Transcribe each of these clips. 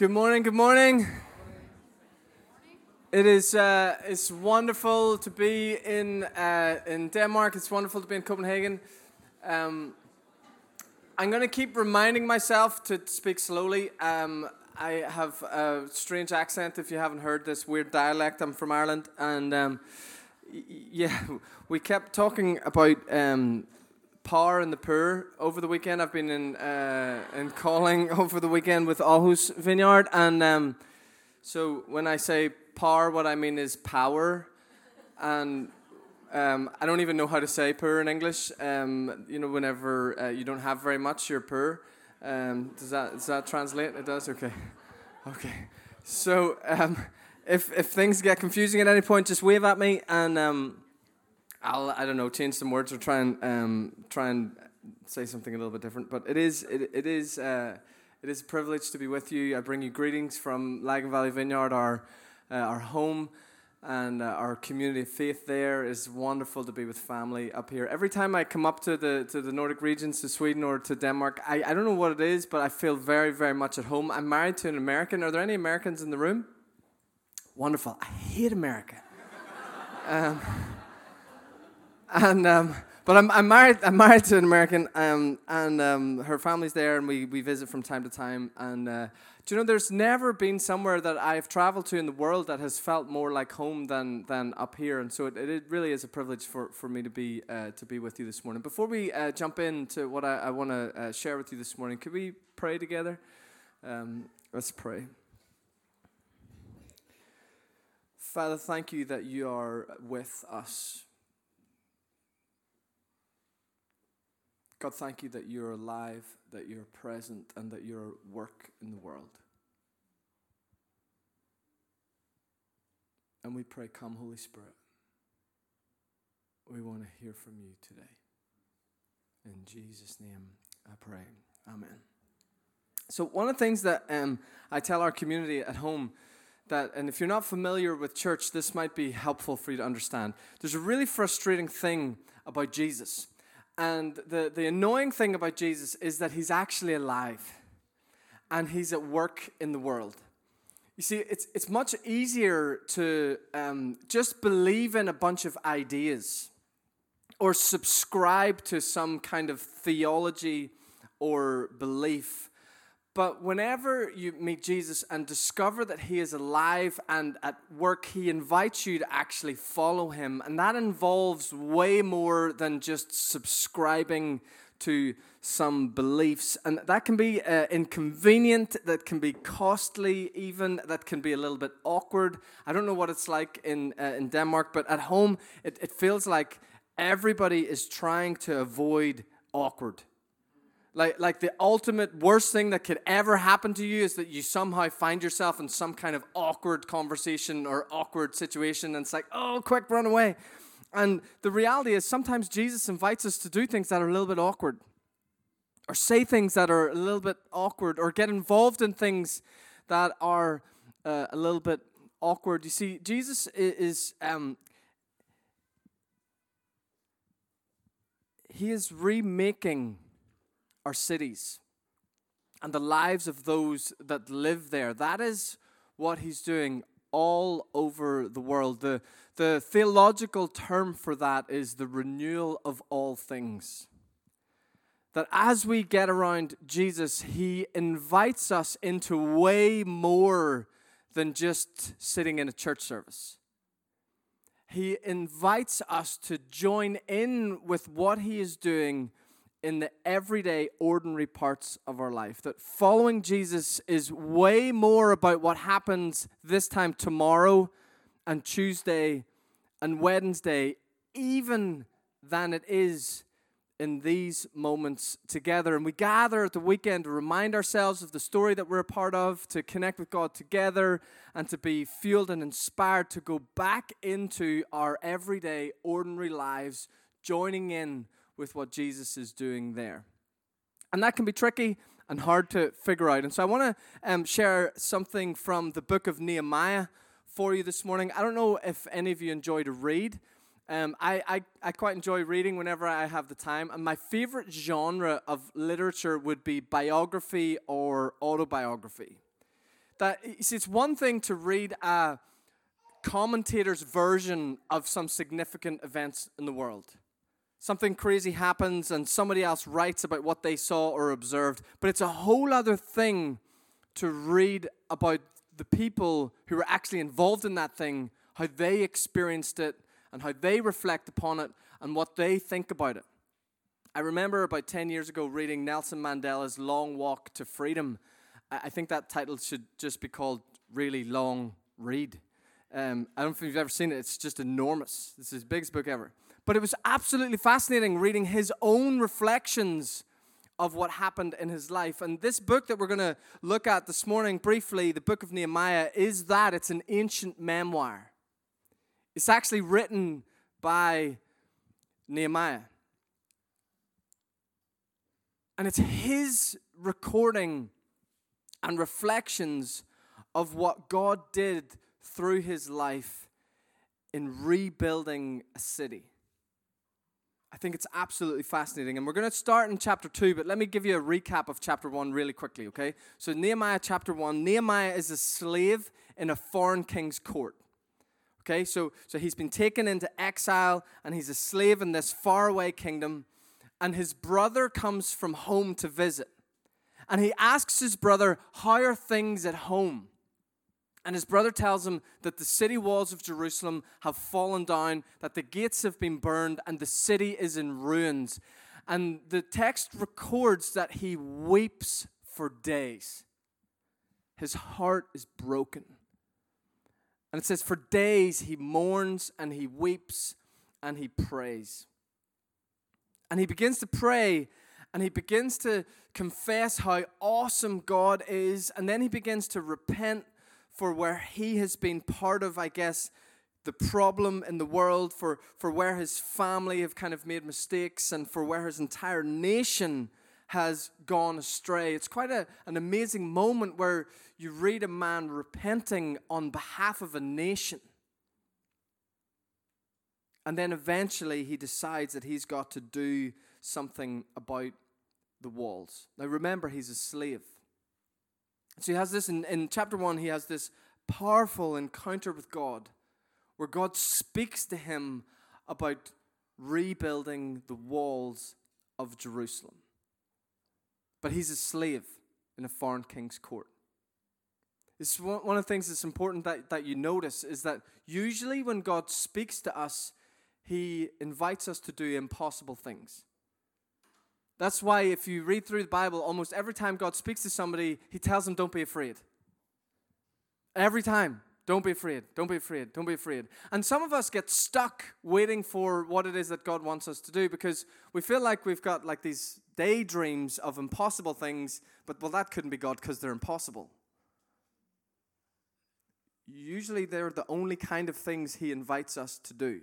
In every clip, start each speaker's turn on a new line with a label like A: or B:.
A: Good morning. Good morning. It is uh, it's wonderful to be in uh, in Denmark. It's wonderful to be in Copenhagen. Um, I'm going to keep reminding myself to speak slowly. Um, I have a strange accent. If you haven't heard this weird dialect, I'm from Ireland, and um, yeah, we kept talking about um, Par and the Poor over the weekend. I've been in uh, in calling over the weekend with Aarhus Vineyard, and um, so when I say par, what I mean is power, and um, I don't even know how to say poor in English. Um, you know, whenever uh, you don't have very much, you're poor. Um, does that does that translate? It does. Okay, okay. So um, if if things get confusing at any point, just wave at me, and um, I'll I don't know change some words or try and um, try and say something a little bit different. But it is it, it is uh, it is a privilege to be with you. I bring you greetings from Lagan Valley Vineyard, our uh, our home and uh, our community of faith there is wonderful to be with family up here. Every time I come up to the to the Nordic regions, to Sweden or to Denmark, I, I don't know what it is, but I feel very very much at home. I'm married to an American. Are there any Americans in the room? Wonderful. I hate America. um, and um, but I'm, I'm married. I'm married to an American, um, and um, her family's there, and we, we visit from time to time. And uh, do you know, there's never been somewhere that I've traveled to in the world that has felt more like home than than up here. And so it, it really is a privilege for, for me to be uh, to be with you this morning. Before we uh, jump into what I, I want to uh, share with you this morning, could we pray together? Um, let's pray. Father, thank you that you are with us. God, thank you that you're alive, that you're present, and that you're at work in the world. And we pray, Come, Holy Spirit. We want to hear from you today. In Jesus' name, I pray. Amen. So, one of the things that um, I tell our community at home that, and if you're not familiar with church, this might be helpful for you to understand. There's a really frustrating thing about Jesus. And the, the annoying thing about Jesus is that he's actually alive and he's at work in the world. You see, it's, it's much easier to um, just believe in a bunch of ideas or subscribe to some kind of theology or belief but whenever you meet Jesus and discover that he is alive and at work, he invites you to actually follow him. And that involves way more than just subscribing to some beliefs. And that can be uh, inconvenient, that can be costly, even, that can be a little bit awkward. I don't know what it's like in, uh, in Denmark, but at home, it, it feels like everybody is trying to avoid awkward like, like the ultimate worst thing that could ever happen to you is that you somehow find yourself in some kind of awkward conversation or awkward situation, and it's like, oh, quick, run away. And the reality is, sometimes Jesus invites us to do things that are a little bit awkward, or say things that are a little bit awkward, or get involved in things that are uh, a little bit awkward. You see, Jesus is. Um, he is remaking our cities and the lives of those that live there. That is what he's doing all over the world. The, the theological term for that is the renewal of all things. That as we get around Jesus, he invites us into way more than just sitting in a church service. He invites us to join in with what he is doing in the everyday, ordinary parts of our life. That following Jesus is way more about what happens this time tomorrow and Tuesday and Wednesday, even than it is in these moments together. And we gather at the weekend to remind ourselves of the story that we're a part of, to connect with God together, and to be fueled and inspired to go back into our everyday, ordinary lives, joining in with what Jesus is doing there. And that can be tricky and hard to figure out. And so I want to um, share something from the book of Nehemiah for you this morning. I don't know if any of you enjoy to read. Um, I, I, I quite enjoy reading whenever I have the time. And my favorite genre of literature would be biography or autobiography. that see, it's one thing to read a commentator's version of some significant events in the world. Something crazy happens and somebody else writes about what they saw or observed, but it's a whole other thing to read about the people who were actually involved in that thing, how they experienced it, and how they reflect upon it, and what they think about it. I remember about 10 years ago reading Nelson Mandela's Long Walk to Freedom. I think that title should just be called Really Long Read. Um, I don't know if you've ever seen it, it's just enormous. It's his biggest book ever. But it was absolutely fascinating reading his own reflections of what happened in his life. And this book that we're going to look at this morning briefly, the book of Nehemiah, is that it's an ancient memoir. It's actually written by Nehemiah. And it's his recording and reflections of what God did through his life in rebuilding a city. I think it's absolutely fascinating. And we're going to start in chapter 2, but let me give you a recap of chapter 1 really quickly, okay? So, Nehemiah chapter 1 Nehemiah is a slave in a foreign king's court. Okay, so, so he's been taken into exile and he's a slave in this faraway kingdom and his brother comes from home to visit. And he asks his brother, How are things at home? And his brother tells him that the city walls of Jerusalem have fallen down, that the gates have been burned, and the city is in ruins. And the text records that he weeps for days. His heart is broken. And it says, For days he mourns and he weeps and he prays. And he begins to pray and he begins to confess how awesome God is. And then he begins to repent for where he has been part of, I guess, the problem in the world, for, for where his family have kind of made mistakes, and for where his entire nation has gone astray. It's quite a, an amazing moment where you read a man repenting on behalf of a nation. And then eventually he decides that he's got to do something about the walls. Now remember, he's a slave. So he has this in, in chapter 1, he has this powerful encounter with God where God speaks to him about rebuilding the walls of Jerusalem. But he's a slave in a foreign king's court. It's one of the things that's important that, that you notice is that usually when God speaks to us, he invites us to do impossible things. That's why, if you read through the Bible, almost every time God speaks to somebody, He tells them, Don't be afraid. Every time. Don't be afraid. Don't be afraid. Don't be afraid. And some of us get stuck waiting for what it is that God wants us to do because we feel like we've got like these daydreams of impossible things, but well, that couldn't be God because they're impossible. Usually, they're the only kind of things He invites us to do.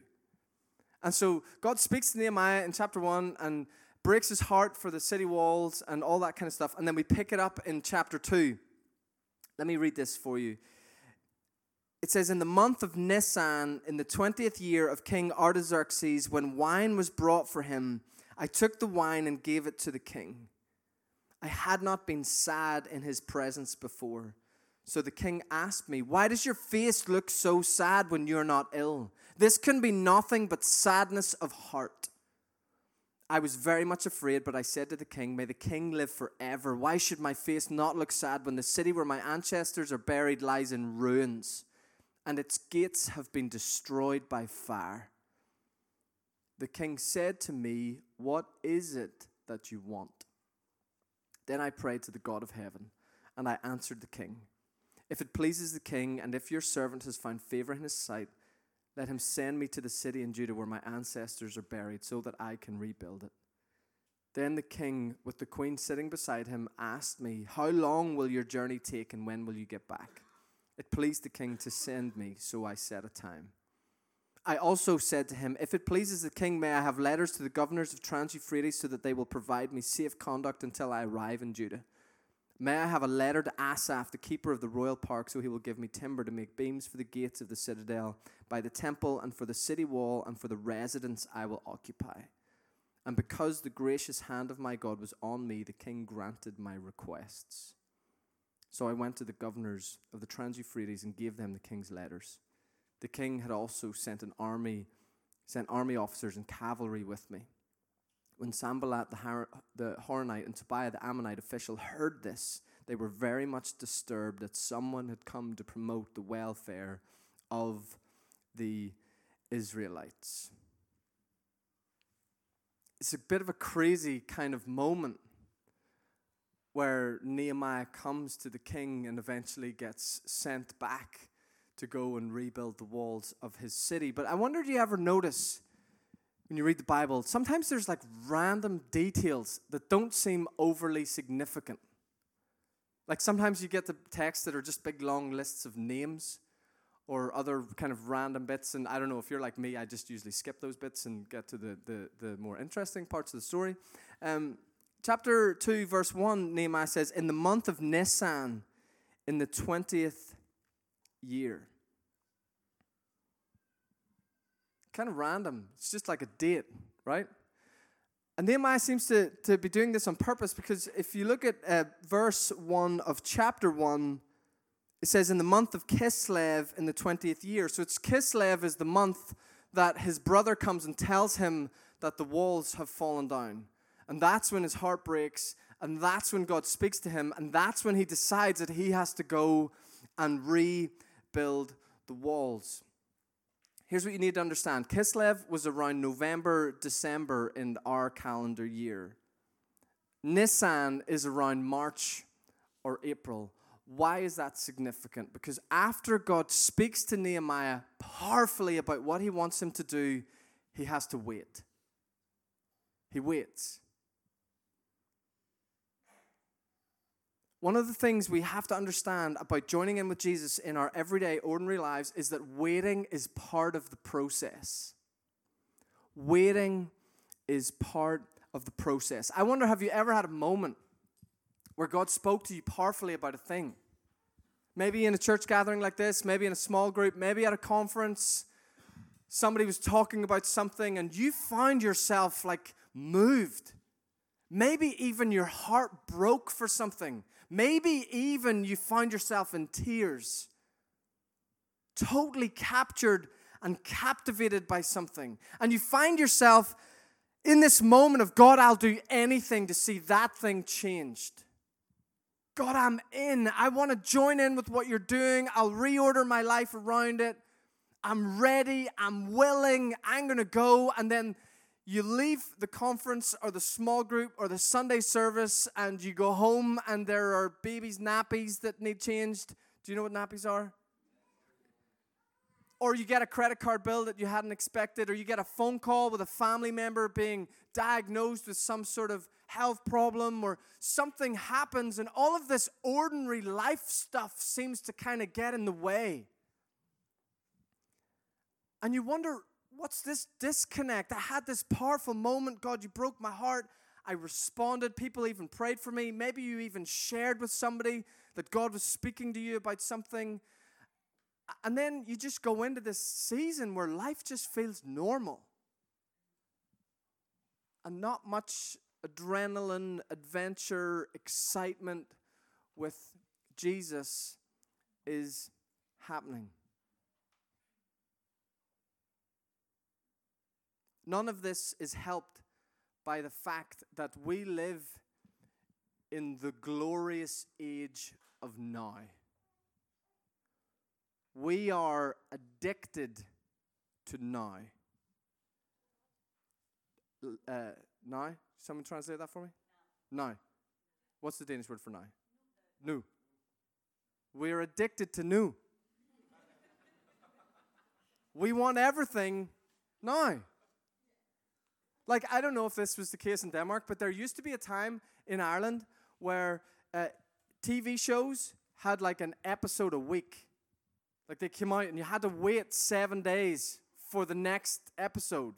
A: And so God speaks to Nehemiah in chapter 1 and breaks his heart for the city walls and all that kind of stuff. And then we pick it up in chapter 2. Let me read this for you. It says, In the month of Nisan, in the 20th year of King Artaxerxes, when wine was brought for him, I took the wine and gave it to the king. I had not been sad in his presence before. So the king asked me, Why does your face look so sad when you're not ill? This can be nothing but sadness of heart. I was very much afraid, but I said to the king, May the king live forever. Why should my face not look sad when the city where my ancestors are buried lies in ruins and its gates have been destroyed by fire? The king said to me, What is it that you want? Then I prayed to the God of heaven, and I answered the king, If it pleases the king, and if your servant has found favor in his sight, let him send me to the city in Judah where my ancestors are buried, so that I can rebuild it. Then the king, with the queen sitting beside him, asked me, How long will your journey take, and when will you get back? It pleased the king to send me, so I set a time. I also said to him, If it pleases the king, may I have letters to the governors of Trans Euphrates so that they will provide me safe conduct until I arrive in Judah? May I have a letter to Asaph, the keeper of the royal park, so he will give me timber to make beams for the gates of the citadel, by the temple, and for the city wall, and for the residence I will occupy. And because the gracious hand of my God was on me, the king granted my requests. So I went to the governors of the Trans Euphrates and gave them the king's letters. The king had also sent an army, sent army officers and cavalry with me. When Sanballat the, Har- the Horonite and Tobiah the Ammonite official heard this, they were very much disturbed that someone had come to promote the welfare of the Israelites. It's a bit of a crazy kind of moment where Nehemiah comes to the king and eventually gets sent back to go and rebuild the walls of his city. But I wonder, do you ever notice when you read the Bible, sometimes there's like random details that don't seem overly significant. Like sometimes you get the texts that are just big long lists of names or other kind of random bits. And I don't know if you're like me, I just usually skip those bits and get to the, the, the more interesting parts of the story. Um, chapter 2, verse 1, Nehemiah says, In the month of Nisan, in the 20th year. Kind of random. It's just like a date, right? And Nehemiah seems to, to be doing this on purpose because if you look at uh, verse 1 of chapter 1, it says, In the month of Kislev in the 20th year. So it's Kislev is the month that his brother comes and tells him that the walls have fallen down. And that's when his heart breaks. And that's when God speaks to him. And that's when he decides that he has to go and rebuild the walls. Here's what you need to understand Kislev was around November, December in our calendar year. Nisan is around March or April. Why is that significant? Because after God speaks to Nehemiah powerfully about what he wants him to do, he has to wait. He waits. One of the things we have to understand about joining in with Jesus in our everyday, ordinary lives is that waiting is part of the process. Waiting is part of the process. I wonder have you ever had a moment where God spoke to you powerfully about a thing? Maybe in a church gathering like this, maybe in a small group, maybe at a conference. Somebody was talking about something and you found yourself like moved. Maybe even your heart broke for something Maybe even you find yourself in tears, totally captured and captivated by something. And you find yourself in this moment of God, I'll do anything to see that thing changed. God, I'm in. I want to join in with what you're doing. I'll reorder my life around it. I'm ready. I'm willing. I'm going to go. And then you leave the conference or the small group or the Sunday service and you go home and there are babies' nappies that need changed. Do you know what nappies are? Or you get a credit card bill that you hadn't expected, or you get a phone call with a family member being diagnosed with some sort of health problem, or something happens, and all of this ordinary life stuff seems to kind of get in the way. And you wonder, what's this disconnect? I had this powerful moment. God, you broke my heart. I responded. People even prayed for me. Maybe you even shared with somebody that God was speaking to you about something. And then you just go into this season where life just feels normal. And not much adrenaline, adventure, excitement with Jesus is happening. None of this is helped by the fact that we live in the glorious age of now. We are addicted to now. Uh, now? Someone translate that for me? Now. What's the Danish word for now? Nu. We're addicted to new. we want everything now. Like, I don't know if this was the case in Denmark, but there used to be a time in Ireland where uh, TV shows had like an episode a week. Like, they came out and you had to wait seven days for the next episode.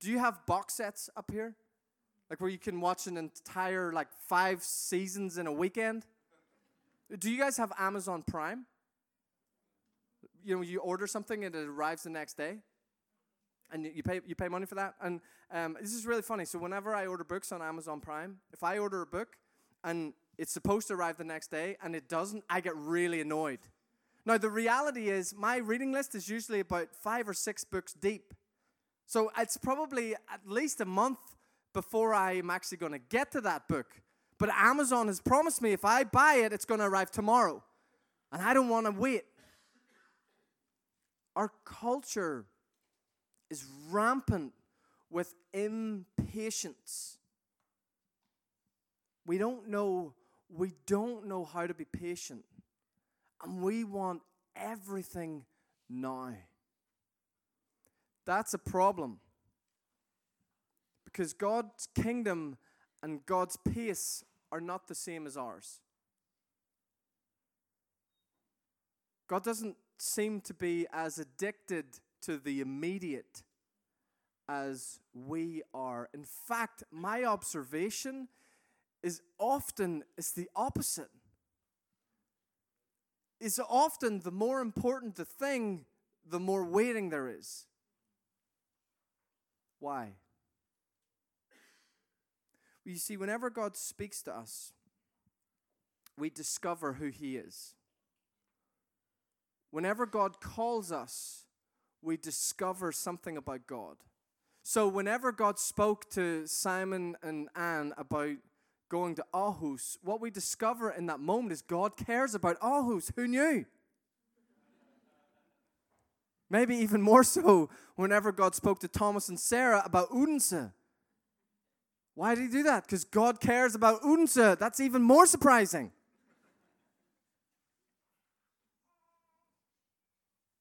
A: Do you have box sets up here? Like, where you can watch an entire, like, five seasons in a weekend? Do you guys have Amazon Prime? You know, you order something and it arrives the next day? And you pay you pay money for that. And um, this is really funny. So whenever I order books on Amazon Prime, if I order a book and it's supposed to arrive the next day and it doesn't, I get really annoyed. Now, the reality is, my reading list is usually about five or six books deep. So it's probably at least a month before I'm actually going to get to that book. But Amazon has promised me if I buy it, it's going to arrive tomorrow. And I don't want to wait. Our culture is rampant with impatience. We don't know we don't know how to be patient. And we want everything now. That's a problem. Because God's kingdom and God's pace are not the same as ours. God doesn't seem to be as addicted to the immediate as we are. In fact, my observation is often it's the opposite. Is often the more important the thing, the more waiting there is. Why? Well, you see, whenever God speaks to us, we discover who He is. Whenever God calls us, we discover something about God. So, whenever God spoke to Simon and Anne about going to Aarhus, what we discover in that moment is God cares about Aarhus. Who knew? Maybe even more so whenever God spoke to Thomas and Sarah about Odense. Why did he do that? Because God cares about Odense. That's even more surprising.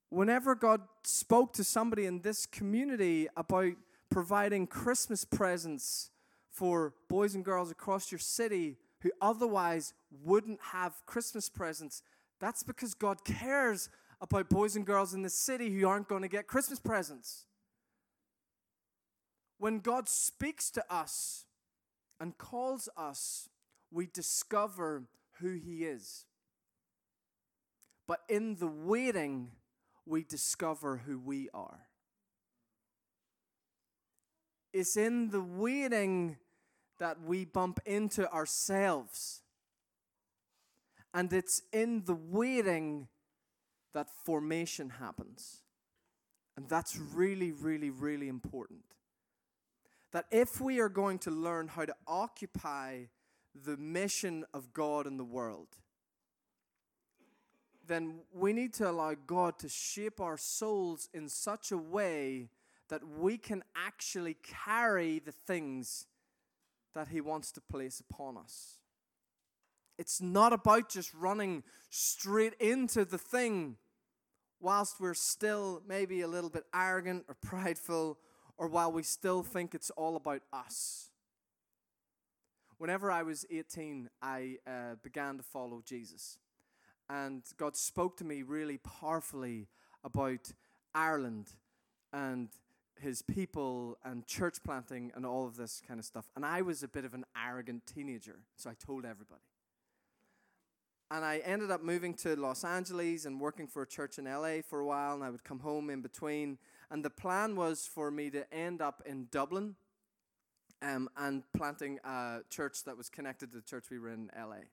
A: Whenever God spoke to somebody in this community about providing Christmas presents for boys and girls across your city who otherwise wouldn't have Christmas presents, that's because God cares about boys and girls in the city who aren't going to get Christmas presents. When God speaks to us and calls us, we discover who He is. But in the waiting, we discover who we are. It's in the waiting that we bump into ourselves. And it's in the waiting that formation happens. And that's really, really, really important. That if we are going to learn how to occupy the mission of God in the world, then we need to allow God to shape our souls in such a way that we can actually carry the things that He wants to place upon us. It's not about just running straight into the thing whilst we're still maybe a little bit arrogant or prideful or while we still think it's all about us. Whenever I was 18, I uh, began to follow Jesus. And God spoke to me really powerfully about Ireland and his people and church planting and all of this kind of stuff. And I was a bit of an arrogant teenager, so I told everybody. And I ended up moving to Los Angeles and working for a church in LA for a while, and I would come home in between. And the plan was for me to end up in Dublin um, and planting a church that was connected to the church we were in LA.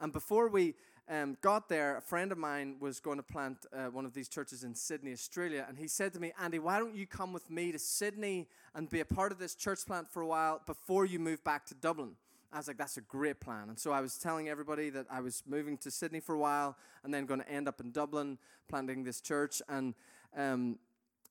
A: And before we um, got there, a friend of mine was going to plant uh, one of these churches in Sydney, Australia, and he said to me, Andy, why don't you come with me to Sydney and be a part of this church plant for a while before you move back to Dublin? I was like, that's a great plan. And so I was telling everybody that I was moving to Sydney for a while and then going to end up in Dublin planting this church. And um,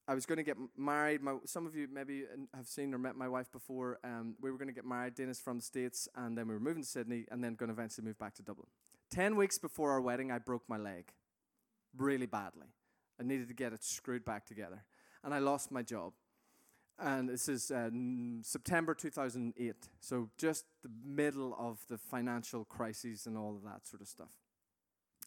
A: I was going to get married. My, some of you maybe have seen or met my wife before. Um, we were going to get married. Dana's from the States, and then we were moving to Sydney and then going to eventually move back to Dublin. 10 weeks before our wedding, I broke my leg really badly. I needed to get it screwed back together. And I lost my job. And this is uh, September 2008. So just the middle of the financial crisis and all of that sort of stuff.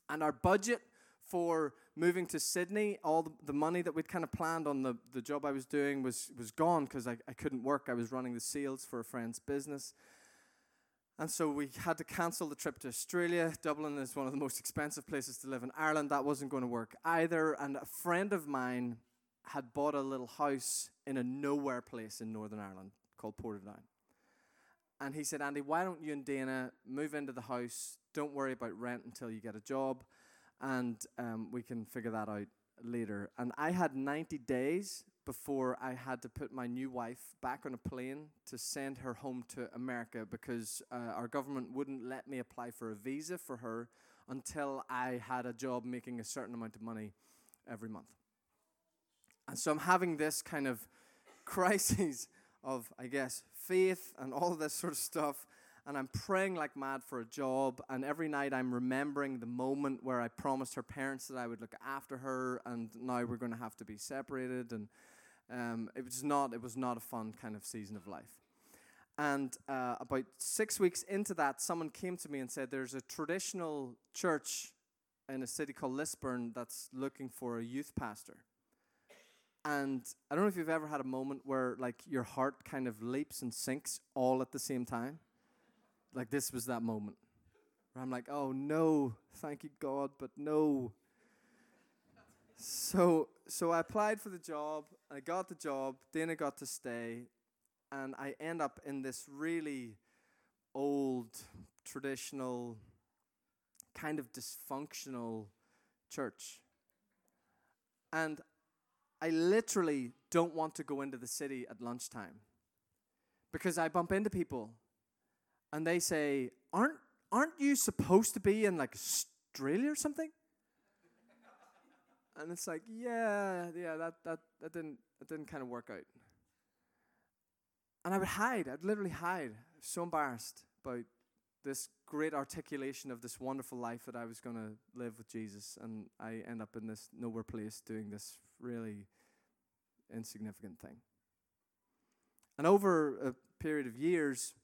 A: And our budget for moving to Sydney, all the, the money that we'd kind of planned on the, the job I was doing was, was gone because I, I couldn't work. I was running the sales for a friend's business. And so we had to cancel the trip to Australia. Dublin is one of the most expensive places to live in Ireland. That wasn't going to work either. And a friend of mine had bought a little house in a nowhere place in Northern Ireland called Portadown. and he said, Andy, why don't you and Dana move into the house? Don't worry about rent until you get a job, and um, we can figure that out later. And I had 90 days before I had to put my new wife back on a plane to send her home to America because uh, our government wouldn't let me apply for a visa for her until I had a job making a certain amount of money every month. And so I'm having this kind of crisis of, I guess, faith and all this sort of stuff. And I'm praying like mad for a job. And every night I'm remembering the moment where I promised her parents that I would look after her. And now we're going to have to be separated. And um, it was not. It was not a fun kind of season of life. And uh, about six weeks into that, someone came to me and said, "There's a traditional church in a city called Lisburn that's looking for a youth pastor." And I don't know if you've ever had a moment where like your heart kind of leaps and sinks all at the same time. Like this was that moment where I'm like, oh no, thank you God, but no. So so I applied for the job, I got the job, then I got to stay, and I end up in this really old, traditional, kind of dysfunctional church. And I literally don't want to go into the city at lunchtime because I bump into people and they say, "Aren't aren't you supposed to be in like Australia or something?" And it's like, "Yeah, yeah, that that that didn't that didn't kind of work out." And I would hide. I'd literally hide. so embarrassed about this great articulation of this wonderful life that I was going to live with Jesus, and I end up in this nowhere place doing this really insignificant thing. And over a period of years,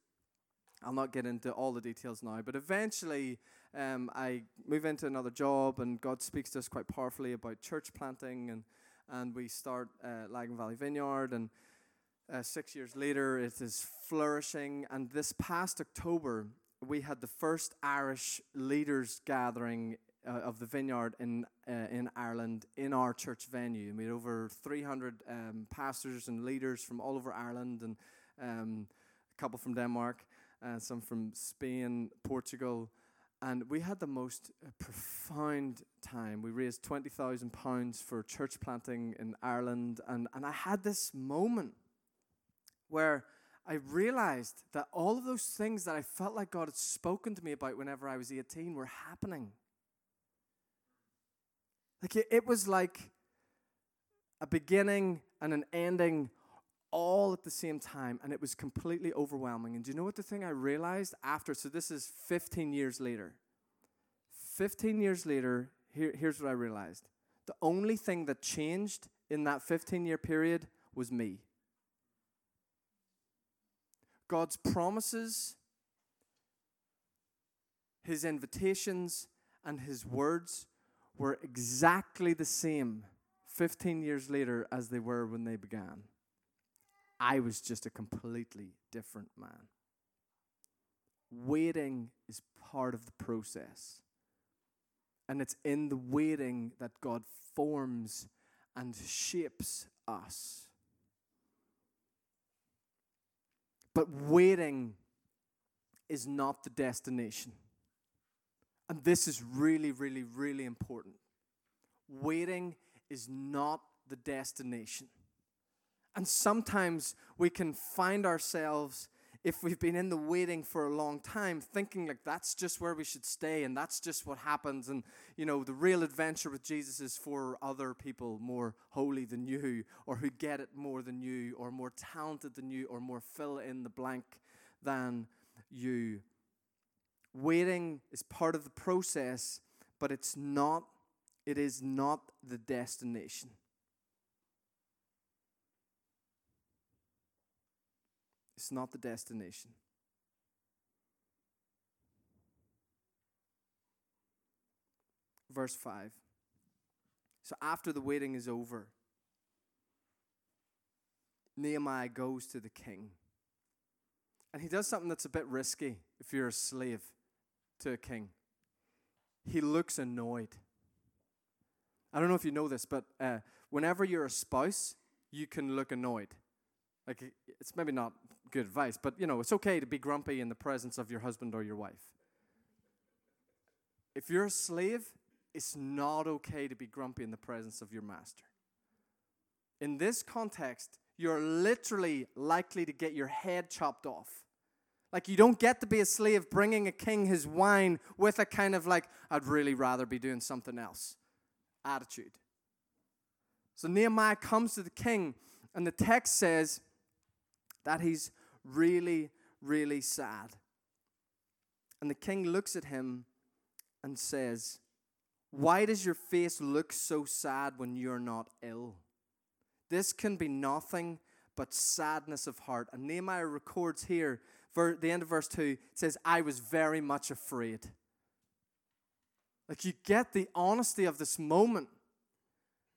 A: I'll not get into all the details now, but eventually um, I move into another job, and God speaks to us quite powerfully about church planting, and, and we start uh, Lagan Valley Vineyard, and uh, six years later, it is flourishing. And this past October, we had the first Irish leaders gathering uh, of the vineyard in uh, in Ireland in our church venue. We had over 300 um, pastors and leaders from all over Ireland, and um, a couple from Denmark, and uh, some from Spain, Portugal. And we had the most uh, profound time. We raised twenty thousand pounds for church planting in Ireland, and and I had this moment where I realized that all of those things that I felt like God had spoken to me about whenever I was 18 were happening. Like it, it was like a beginning and an ending all at the same time, and it was completely overwhelming. And do you know what the thing I realized after? So, this is 15 years later. 15 years later, here, here's what I realized the only thing that changed in that 15 year period was me. God's promises, His invitations, and His words were exactly the same 15 years later as they were when they began. I was just a completely different man. Waiting is part of the process. And it's in the waiting that God forms and shapes us. But waiting is not the destination. And this is really, really, really important. Waiting is not the destination. And sometimes we can find ourselves, if we've been in the waiting for a long time, thinking like that's just where we should stay and that's just what happens. And, you know, the real adventure with Jesus is for other people more holy than you, or who get it more than you, or more talented than you, or more fill in the blank than you. Waiting is part of the process, but it's not, it is not the destination. It's not the destination. Verse 5. So after the waiting is over, Nehemiah goes to the king. And he does something that's a bit risky if you're a slave to a king. He looks annoyed. I don't know if you know this, but uh, whenever you're a spouse, you can look annoyed. Like, it's maybe not good advice, but you know, it's okay to be grumpy in the presence of your husband or your wife. If you're a slave, it's not okay to be grumpy in the presence of your master. In this context, you're literally likely to get your head chopped off. Like, you don't get to be a slave bringing a king his wine with a kind of like, I'd really rather be doing something else attitude. So Nehemiah comes to the king, and the text says that he's really, really sad. And the king looks at him and says, Why does your face look so sad when you're not ill? This can be nothing but sadness of heart. And Nehemiah records here, for the end of verse 2, says, I was very much afraid. Like you get the honesty of this moment.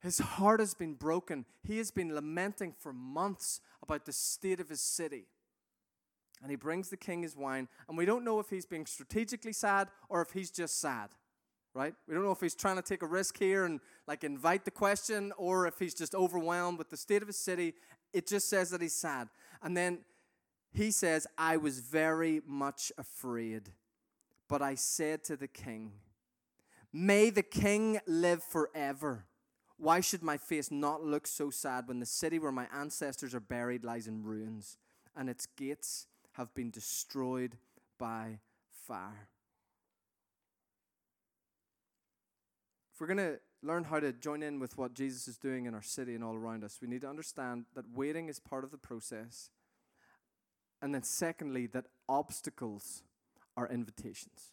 A: His heart has been broken. He has been lamenting for months about the state of his city. And he brings the king his wine, and we don't know if he's being strategically sad or if he's just sad, right? We don't know if he's trying to take a risk here and like invite the question or if he's just overwhelmed with the state of his city. It just says that he's sad. And then he says, I was very much afraid, but I said to the king, May the king live forever. Why should my face not look so sad when the city where my ancestors are buried lies in ruins and its gates have been destroyed by fire? If we're going to learn how to join in with what Jesus is doing in our city and all around us, we need to understand that waiting is part of the process. And then, secondly, that obstacles are invitations.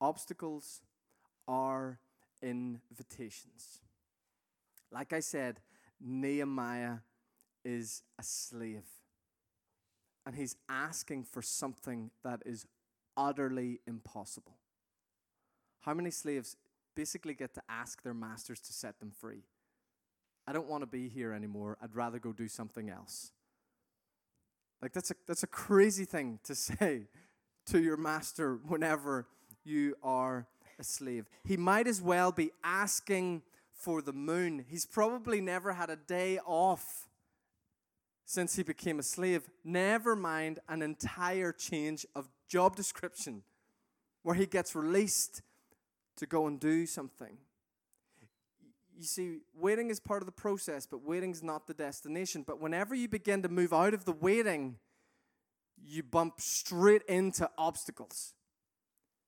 A: Obstacles are invitations. Like I said, Nehemiah is a slave. And he's asking for something that is utterly impossible. How many slaves basically get to ask their masters to set them free? I don't want to be here anymore. I'd rather go do something else. Like, that's a, that's a crazy thing to say to your master whenever you are a slave. He might as well be asking for the moon. He's probably never had a day off since he became a slave. Never mind an entire change of job description where he gets released to go and do something. You see, waiting is part of the process, but waiting is not the destination. But whenever you begin to move out of the waiting, you bump straight into obstacles.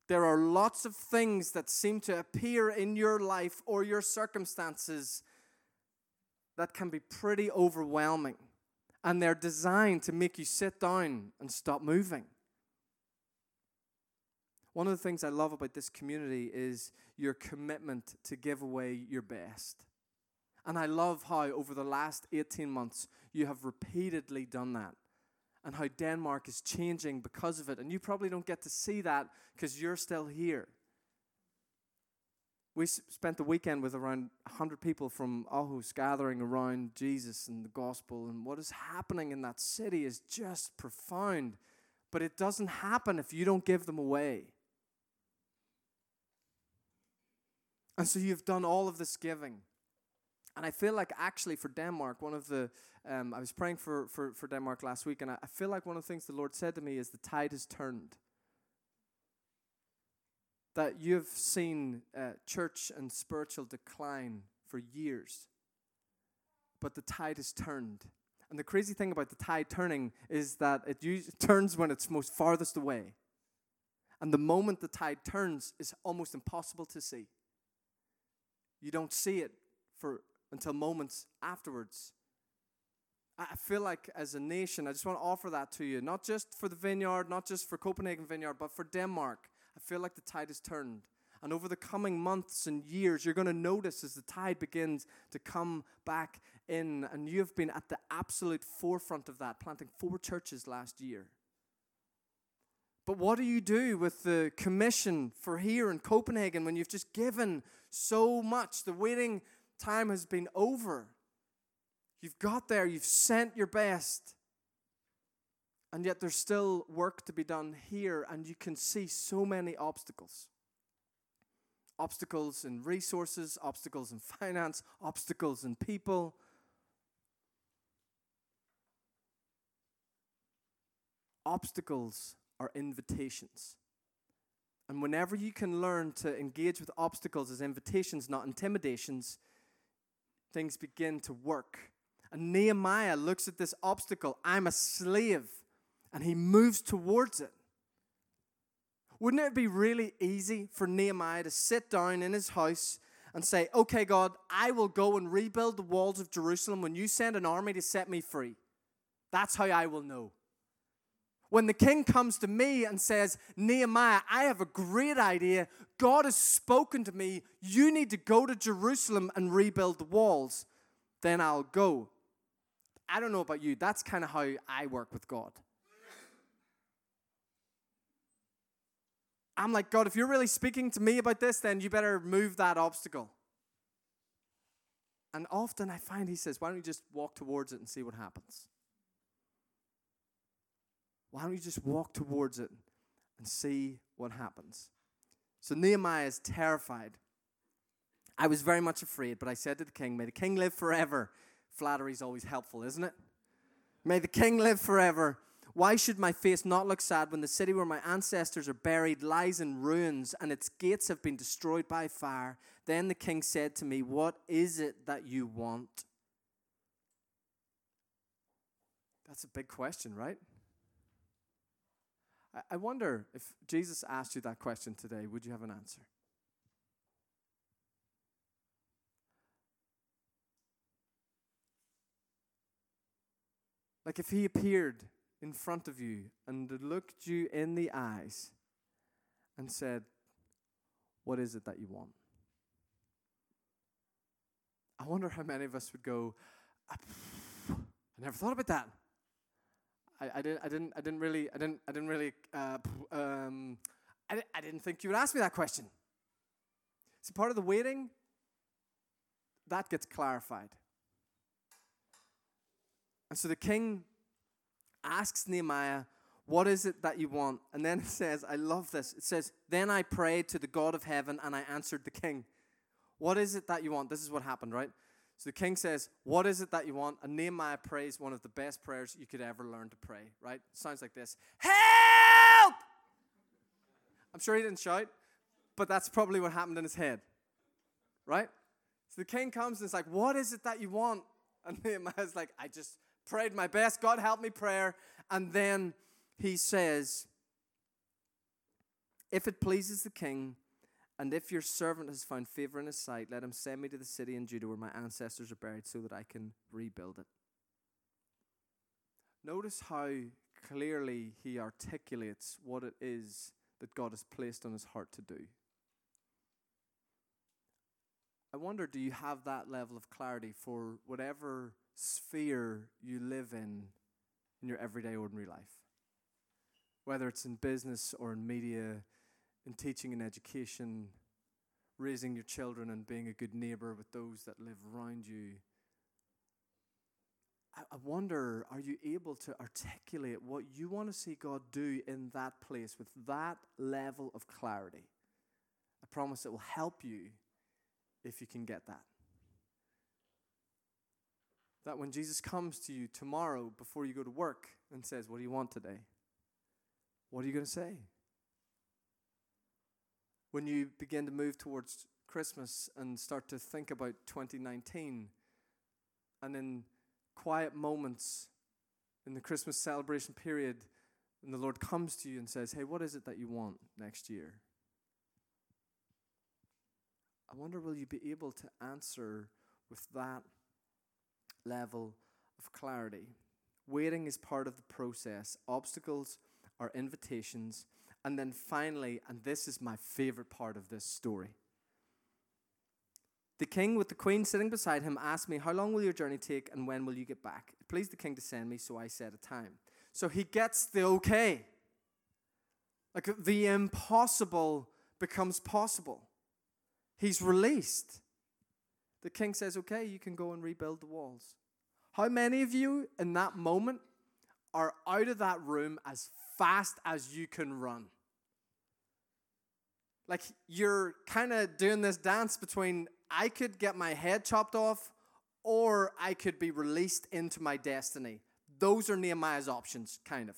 A: There are lots of things that seem to appear in your life or your circumstances that can be pretty overwhelming. And they're designed to make you sit down and stop moving. One of the things I love about this community is your commitment to give away your best. And I love how over the last 18 months you have repeatedly done that and how Denmark is changing because of it. And you probably don't get to see that because you're still here. We spent the weekend with around 100 people from Aarhus gathering around Jesus and the gospel. And what is happening in that city is just profound. But it doesn't happen if you don't give them away. And so you've done all of this giving. And I feel like actually for Denmark, one of the, um, I was praying for, for, for Denmark last week, and I, I feel like one of the things the Lord said to me is the tide has turned. That you've seen uh, church and spiritual decline for years, but the tide has turned. And the crazy thing about the tide turning is that it turns when it's most farthest away. And the moment the tide turns is almost impossible to see. You don't see it for until moments afterwards. I feel like as a nation, I just want to offer that to you, not just for the vineyard, not just for Copenhagen Vineyard, but for Denmark. Feel like the tide has turned. And over the coming months and years, you're going to notice as the tide begins to come back in, and you've been at the absolute forefront of that, planting four churches last year. But what do you do with the commission for here in Copenhagen when you've just given so much? The waiting time has been over. You've got there, you've sent your best. And yet there's still work to be done here, and you can see so many obstacles obstacles in resources, obstacles in finance, obstacles in people. obstacles are invitations. And whenever you can learn to engage with obstacles as invitations, not intimidations, things begin to work. And Nehemiah looks at this obstacle I'm a slave, and he moves towards it. Wouldn't it be really easy for Nehemiah to sit down in his house and say, Okay, God, I will go and rebuild the walls of Jerusalem when you send an army to set me free? That's how I will know. When the king comes to me and says, Nehemiah, I have a great idea. God has spoken to me. You need to go to Jerusalem and rebuild the walls. Then I'll go. I don't know about you. That's kind of how I work with God. I'm like, God, if you're really speaking to me about this, then you better move that obstacle. And often I find he says, Why don't you just walk towards it and see what happens? Why don't you just walk towards it and see what happens? So Nehemiah is terrified. I was very much afraid, but I said to the king, May the king live forever. Flattery is always helpful, isn't it? May the king live forever. Why should my face not look sad when the city where my ancestors are buried lies in ruins and its gates have been destroyed by fire? Then the king said to me, What is it that you want? That's a big question, right? I wonder if Jesus asked you that question today, would you have an answer? Like if he appeared in front of you and looked you in the eyes and said, What is it that you want? I wonder how many of us would go, I never thought about that. I, I, didn't, I, didn't, I didn't really, I didn't, I didn't really, uh, um, I, I didn't think you would ask me that question. See, part of the waiting, that gets clarified. And so the king asks Nehemiah, What is it that you want? And then it says, I love this. It says, Then I prayed to the God of heaven and I answered the king. What is it that you want? This is what happened, right? So the king says, What is it that you want? And Nehemiah prays one of the best prayers you could ever learn to pray, right? Sounds like this Help! I'm sure he didn't shout, but that's probably what happened in his head, right? So the king comes and is like, What is it that you want? And Nehemiah's like, I just prayed my best. God help me prayer. And then he says, If it pleases the king, and if your servant has found favor in his sight, let him send me to the city in Judah where my ancestors are buried so that I can rebuild it. Notice how clearly he articulates what it is that God has placed on his heart to do. I wonder do you have that level of clarity for whatever sphere you live in in your everyday, ordinary life? Whether it's in business or in media, in teaching and education, raising your children and being a good neighbor with those that live around you. I, wonder, are you able to articulate what you want to see God do in that place with that level of clarity? I promise it will help you if you can get that. That when Jesus comes to you tomorrow before you go to work and says, What do you want today? What are you going to say? when you begin to move towards Christmas and start to think about 2019, and in quiet moments in the Christmas celebration period, and the Lord comes to you and says, Hey, what is it that you want next year? I wonder, will you be able to answer with that level of clarity? Waiting is part of the process, obstacles are invitations and then finally, and this is my favorite part of this story. The king, with the queen sitting beside him, asked me, How long will your journey take and when will you get back? It pleased the king to send me, so I set a time. So he gets the okay. Like the impossible becomes possible. He's released. The king says, Okay, you can go and rebuild the walls. How many of you in that moment are out of that room as fast as you can run. Like you're kind of doing this dance between I could get my head chopped off or I could be released into my destiny. Those are Nehemiah's options, kind of.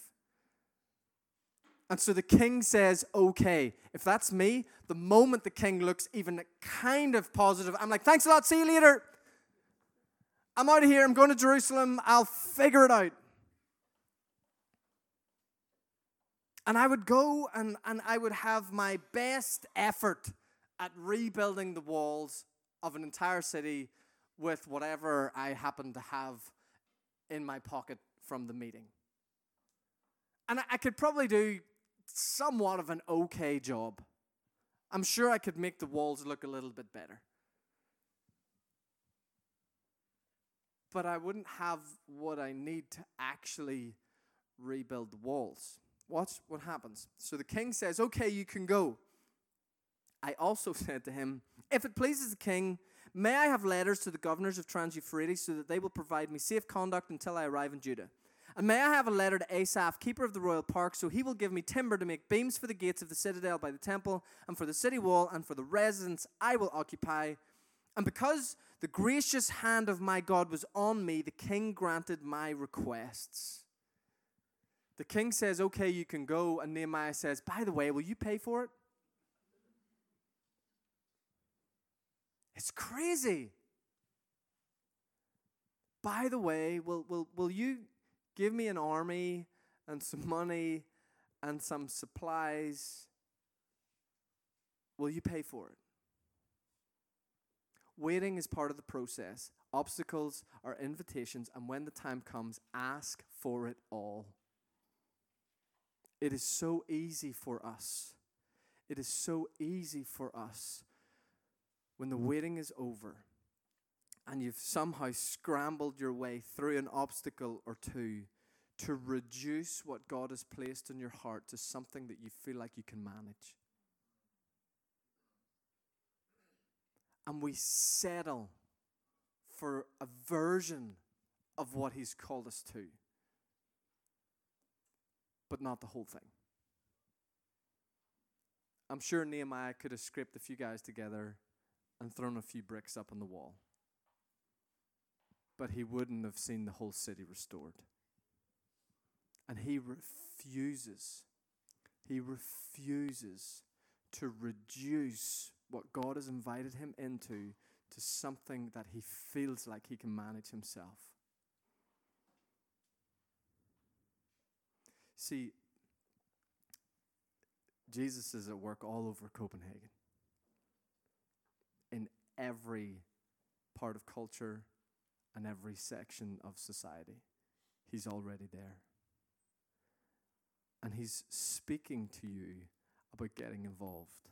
A: And so the king says, okay. If that's me, the moment the king looks even kind of positive, I'm like, thanks a lot, see you later. I'm out of here, I'm going to Jerusalem, I'll figure it out. And I would go and, and I would have my best effort at rebuilding the walls of an entire city with whatever I happened to have in my pocket from the meeting. And I, I could probably do somewhat of an okay job. I'm sure I could make the walls look a little bit better. But I wouldn't have what I need to actually rebuild the walls. Watch what happens. So the king says, Okay, you can go. I also said to him, If it pleases the king, may I have letters to the governors of Trans Euphrates so that they will provide me safe conduct until I arrive in Judah? And may I have a letter to Asaph, keeper of the royal park, so he will give me timber to make beams for the gates of the citadel by the temple, and for the city wall, and for the residence I will occupy. And because the gracious hand of my God was on me, the king granted my requests. The king says, Okay, you can go. And Nehemiah says, By the way, will you pay for it? It's crazy. By the way, will, will, will you give me an army and some money and some supplies? Will you pay for it? Waiting is part of the process. Obstacles are invitations, and when the time comes, ask for it all. It is so easy for us. It is so easy for us when the waiting is over and you've somehow scrambled your way through an obstacle or two to reduce what God has placed in your heart to something that you feel like you can manage. And we settle for a version of what He's called us to but not the whole thing. I'm sure Nehemiah could have scraped a few guys together and thrown a few bricks up on the wall. But he wouldn't have seen the whole city restored. And he refuses, he refuses to reduce what God has invited him into to something that he feels like he can manage himself. See, Jesus is at work all over Copenhagen. In every part of culture and every section of society. He's already there. And He's speaking to you about getting involved.